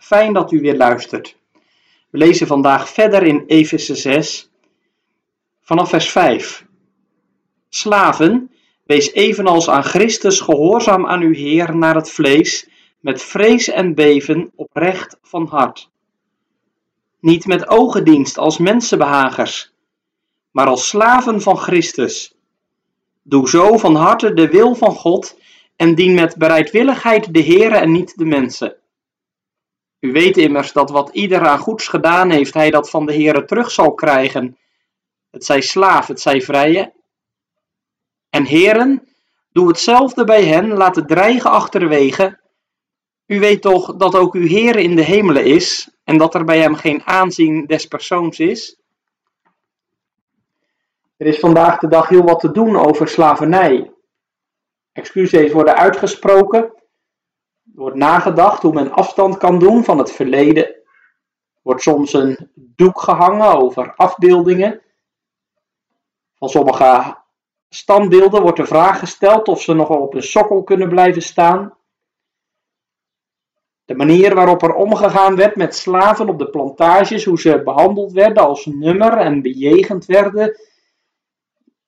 Fijn dat u weer luistert. We lezen vandaag verder in Efeze 6 vanaf vers 5. Slaven, wees evenals aan Christus gehoorzaam aan uw Heer naar het vlees, met vrees en beven oprecht van hart. Niet met ogendienst als mensenbehagers, maar als slaven van Christus. Doe zo van harte de wil van God en dien met bereidwilligheid de Heere en niet de mensen. U weet immers dat wat ieder aan goeds gedaan heeft, hij dat van de Heere terug zal krijgen. Het zij slaaf, het zij vrije. En heren, doe hetzelfde bij hen, laat het dreigen achterwege. U weet toch dat ook uw Heere in de hemelen is en dat er bij hem geen aanzien des persoons is? Er is vandaag de dag heel wat te doen over slavernij. Excuses worden uitgesproken. Wordt nagedacht hoe men afstand kan doen van het verleden. Er wordt soms een doek gehangen over afbeeldingen. Van sommige standbeelden wordt de vraag gesteld of ze nog wel op een sokkel kunnen blijven staan. De manier waarop er omgegaan werd met slaven op de plantages, hoe ze behandeld werden als nummer en bejegend werden,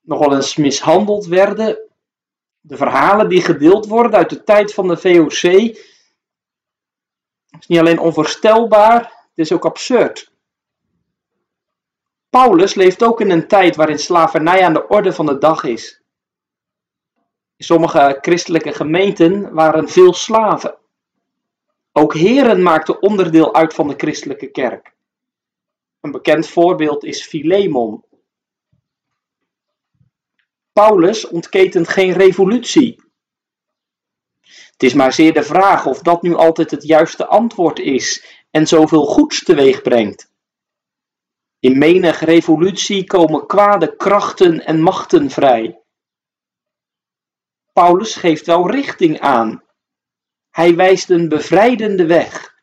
nogal eens mishandeld werden, de verhalen die gedeeld worden uit de tijd van de VOC is niet alleen onvoorstelbaar, het is ook absurd. Paulus leeft ook in een tijd waarin slavernij aan de orde van de dag is. In sommige christelijke gemeenten waren veel slaven. Ook heren maakten onderdeel uit van de christelijke kerk. Een bekend voorbeeld is Philemon, Paulus ontketent geen revolutie. Het is maar zeer de vraag of dat nu altijd het juiste antwoord is en zoveel goeds teweeg brengt. In menig revolutie komen kwade krachten en machten vrij. Paulus geeft wel richting aan. Hij wijst een bevrijdende weg.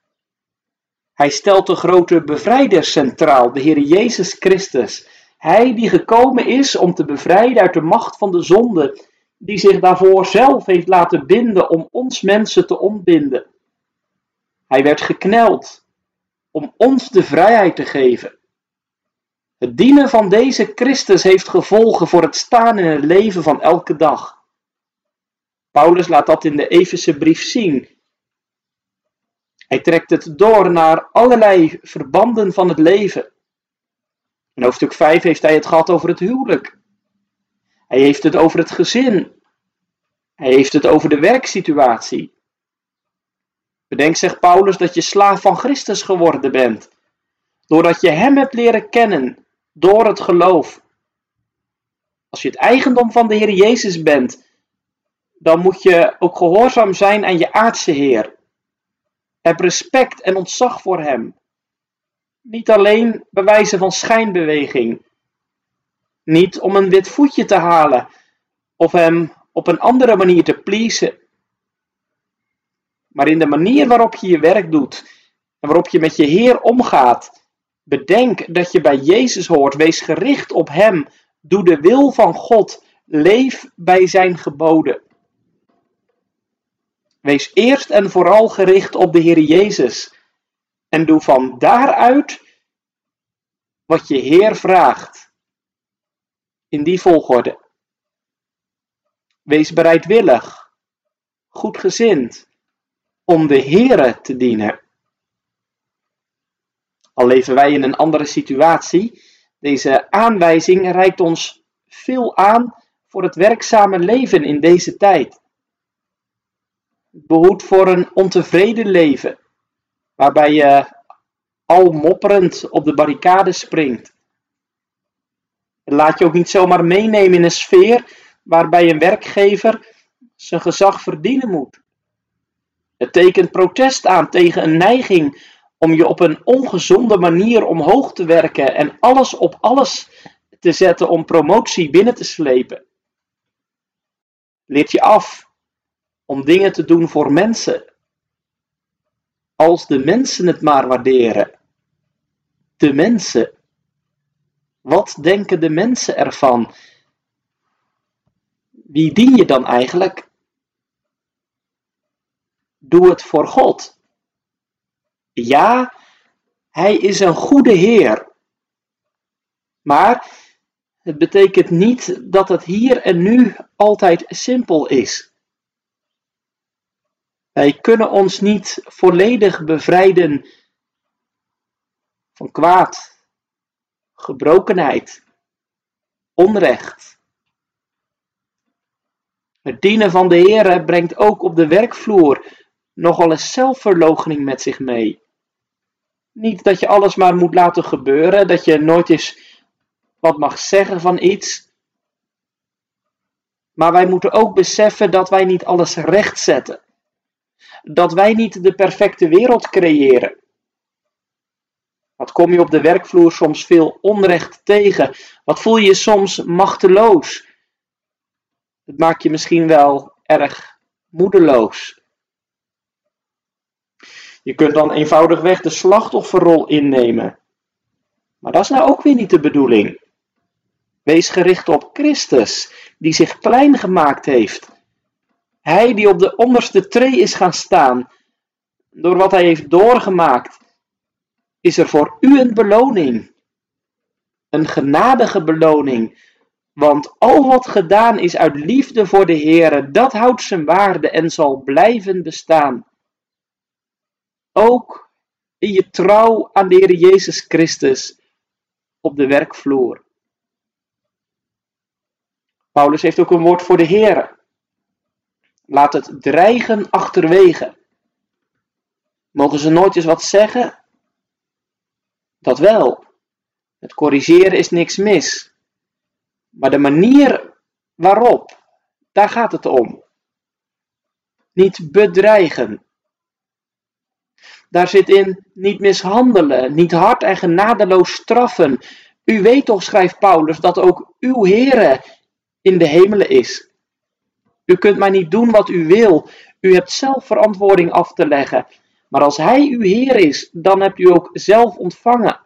Hij stelt de grote bevrijder centraal, de Heer Jezus Christus, hij die gekomen is om te bevrijden uit de macht van de zonde, die zich daarvoor zelf heeft laten binden om ons mensen te ontbinden. Hij werd gekneld om ons de vrijheid te geven. Het dienen van deze Christus heeft gevolgen voor het staan in het leven van elke dag. Paulus laat dat in de Efeze brief zien. Hij trekt het door naar allerlei verbanden van het leven. In hoofdstuk 5 heeft hij het gehad over het huwelijk. Hij heeft het over het gezin. Hij heeft het over de werksituatie. Bedenk, zegt Paulus, dat je slaaf van Christus geworden bent. Doordat je Hem hebt leren kennen, door het geloof. Als je het eigendom van de Heer Jezus bent, dan moet je ook gehoorzaam zijn aan je aardse Heer. Heb respect en ontzag voor Hem. Niet alleen bewijzen van schijnbeweging. Niet om een wit voetje te halen of hem op een andere manier te pleasen. Maar in de manier waarop je je werk doet en waarop je met je Heer omgaat. Bedenk dat je bij Jezus hoort. Wees gericht op Hem. Doe de wil van God. Leef bij Zijn geboden. Wees eerst en vooral gericht op de Heer Jezus. En doe van daaruit wat je Heer vraagt. In die volgorde. Wees bereidwillig, goedgezind, om de Heere te dienen. Al leven wij in een andere situatie, deze aanwijzing reikt ons veel aan voor het werkzame leven in deze tijd. Het behoedt voor een ontevreden leven, waarbij je al mopperend op de barricade springt. laat je ook niet zomaar meenemen in een sfeer waarbij een werkgever zijn gezag verdienen moet. Het tekent protest aan tegen een neiging om je op een ongezonde manier omhoog te werken en alles op alles te zetten om promotie binnen te slepen. Leert je af om dingen te doen voor mensen. Als de mensen het maar waarderen. De mensen. Wat denken de mensen ervan? Wie dien je dan eigenlijk? Doe het voor God. Ja, hij is een goede Heer. Maar het betekent niet dat het hier en nu altijd simpel is. Wij kunnen ons niet volledig bevrijden van kwaad, gebrokenheid, onrecht. Het dienen van de Heer brengt ook op de werkvloer nogal eens zelfverloochening met zich mee. Niet dat je alles maar moet laten gebeuren, dat je nooit eens wat mag zeggen van iets. Maar wij moeten ook beseffen dat wij niet alles rechtzetten. Dat wij niet de perfecte wereld creëren. Wat kom je op de werkvloer soms veel onrecht tegen? Wat voel je soms machteloos? Het maakt je misschien wel erg moedeloos. Je kunt dan eenvoudigweg de slachtofferrol innemen. Maar dat is nou ook weer niet de bedoeling. Wees gericht op Christus, die zich klein gemaakt heeft. Hij die op de onderste tree is gaan staan. Door wat hij heeft doorgemaakt, is er voor u een beloning. Een genadige beloning. Want al wat gedaan is uit liefde voor de Heere, dat houdt zijn waarde en zal blijven bestaan. Ook in je trouw aan de Heer Jezus Christus op de werkvloer. Paulus heeft ook een woord voor de Heer. Laat het dreigen achterwege. Mogen ze nooit eens wat zeggen? Dat wel. Het corrigeren is niks mis. Maar de manier waarop, daar gaat het om. Niet bedreigen. Daar zit in niet mishandelen, niet hard en genadeloos straffen. U weet toch, schrijft Paulus, dat ook uw Heere in de hemelen is. U kunt maar niet doen wat u wil. U hebt zelf verantwoording af te leggen. Maar als Hij uw Heer is, dan hebt u ook zelf ontvangen.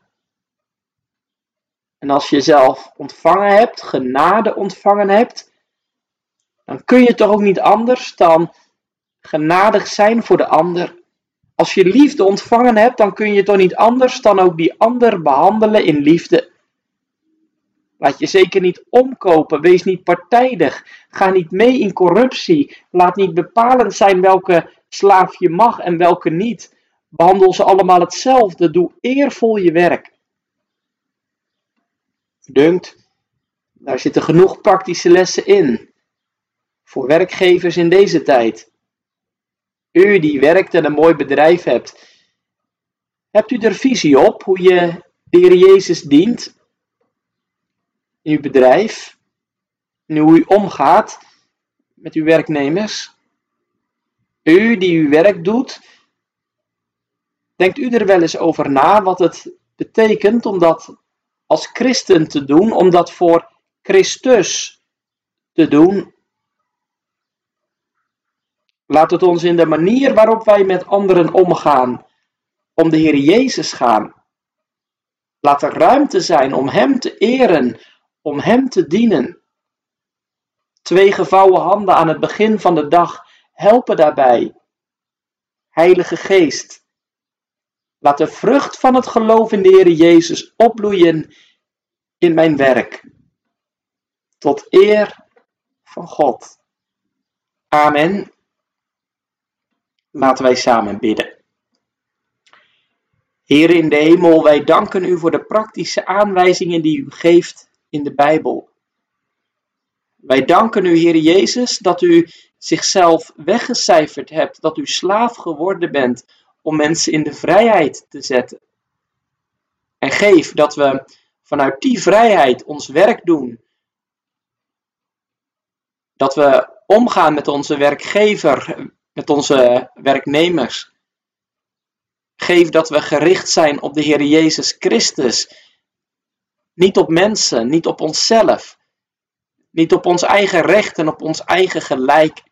En als je zelf ontvangen hebt, genade ontvangen hebt, dan kun je toch ook niet anders dan genadig zijn voor de ander. Als je liefde ontvangen hebt, dan kun je toch niet anders dan ook die ander behandelen in liefde. Laat je zeker niet omkopen. Wees niet partijdig. Ga niet mee in corruptie. Laat niet bepalend zijn welke slaaf je mag en welke niet. Behandel ze allemaal hetzelfde. Doe eervol je werk. Dunkt, daar zitten genoeg praktische lessen in. Voor werkgevers in deze tijd. U die werkt en een mooi bedrijf hebt. Hebt u er visie op hoe je de Jezus dient? In uw bedrijf en hoe u omgaat met uw werknemers. U die uw werk doet, denkt u er wel eens over na wat het betekent om dat als christen te doen, om dat voor Christus te doen? Laat het ons in de manier waarop wij met anderen omgaan, om de Heer Jezus gaan. Laat er ruimte zijn om Hem te eren, om Hem te dienen. Twee gevouwen handen aan het begin van de dag helpen daarbij. Heilige Geest, laat de vrucht van het geloof in de Heer Jezus opbloeien in mijn werk. Tot eer van God. Amen. Laten wij samen bidden. Heer in de hemel, wij danken u voor de praktische aanwijzingen die u geeft in de Bijbel. Wij danken u, Heer Jezus, dat u zichzelf weggecijferd hebt, dat u slaaf geworden bent om mensen in de vrijheid te zetten. En geef dat we vanuit die vrijheid ons werk doen. Dat we omgaan met onze werkgever, met onze werknemers. Geef dat we gericht zijn op de Heer Jezus Christus. Niet op mensen, niet op onszelf. Niet op ons eigen recht en op ons eigen gelijk.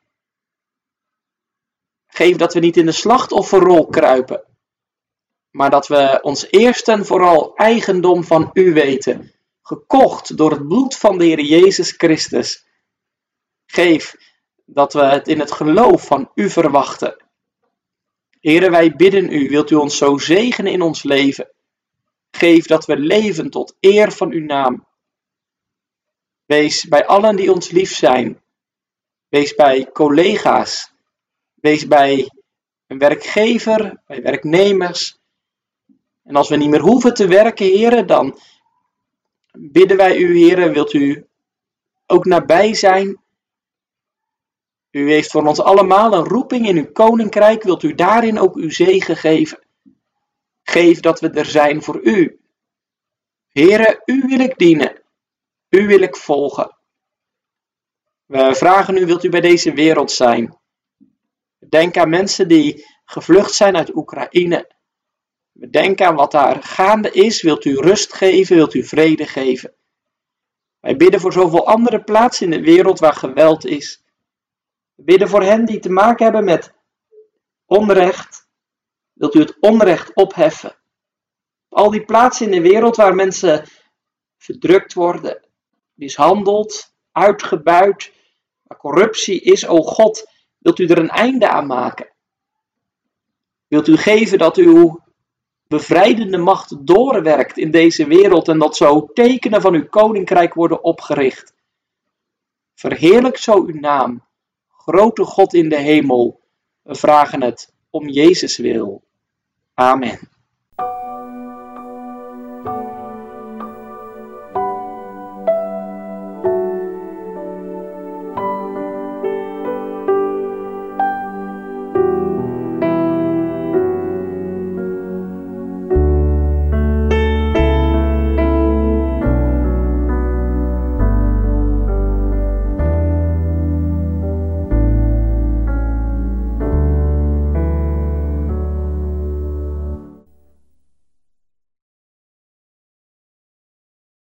Geef dat we niet in de slachtofferrol kruipen. Maar dat we ons eerst en vooral eigendom van U weten. Gekocht door het bloed van de Heer Jezus Christus. Geef dat we het in het geloof van U verwachten. Heren, wij bidden U, wilt U ons zo zegenen in ons leven. Geef dat we leven tot eer van Uw naam. Wees bij allen die ons lief zijn. Wees bij collega's. Wees bij een werkgever, bij werknemers. En als we niet meer hoeven te werken, heren, dan bidden wij u, heren, wilt u ook nabij zijn u heeft voor ons allemaal een roeping in uw koninkrijk. Wilt u daarin ook uw zegen geven? Geef dat we er zijn voor u. Here, u wil ik dienen. U wil ik volgen. We vragen u, wilt u bij deze wereld zijn? Denk aan mensen die gevlucht zijn uit Oekraïne. We denken aan wat daar gaande is. Wilt u rust geven? Wilt u vrede geven? Wij bidden voor zoveel andere plaatsen in de wereld waar geweld is. We bidden voor hen die te maken hebben met onrecht. Wilt u het onrecht opheffen? Al die plaatsen in de wereld waar mensen verdrukt worden, mishandeld, uitgebuit, waar corruptie is, o God, wilt u er een einde aan maken? Wilt u geven dat uw bevrijdende macht doorwerkt in deze wereld en dat zo tekenen van uw koninkrijk worden opgericht? Verheerlijk zo uw naam Grote God in de hemel, we vragen het om Jezus wil. Amen.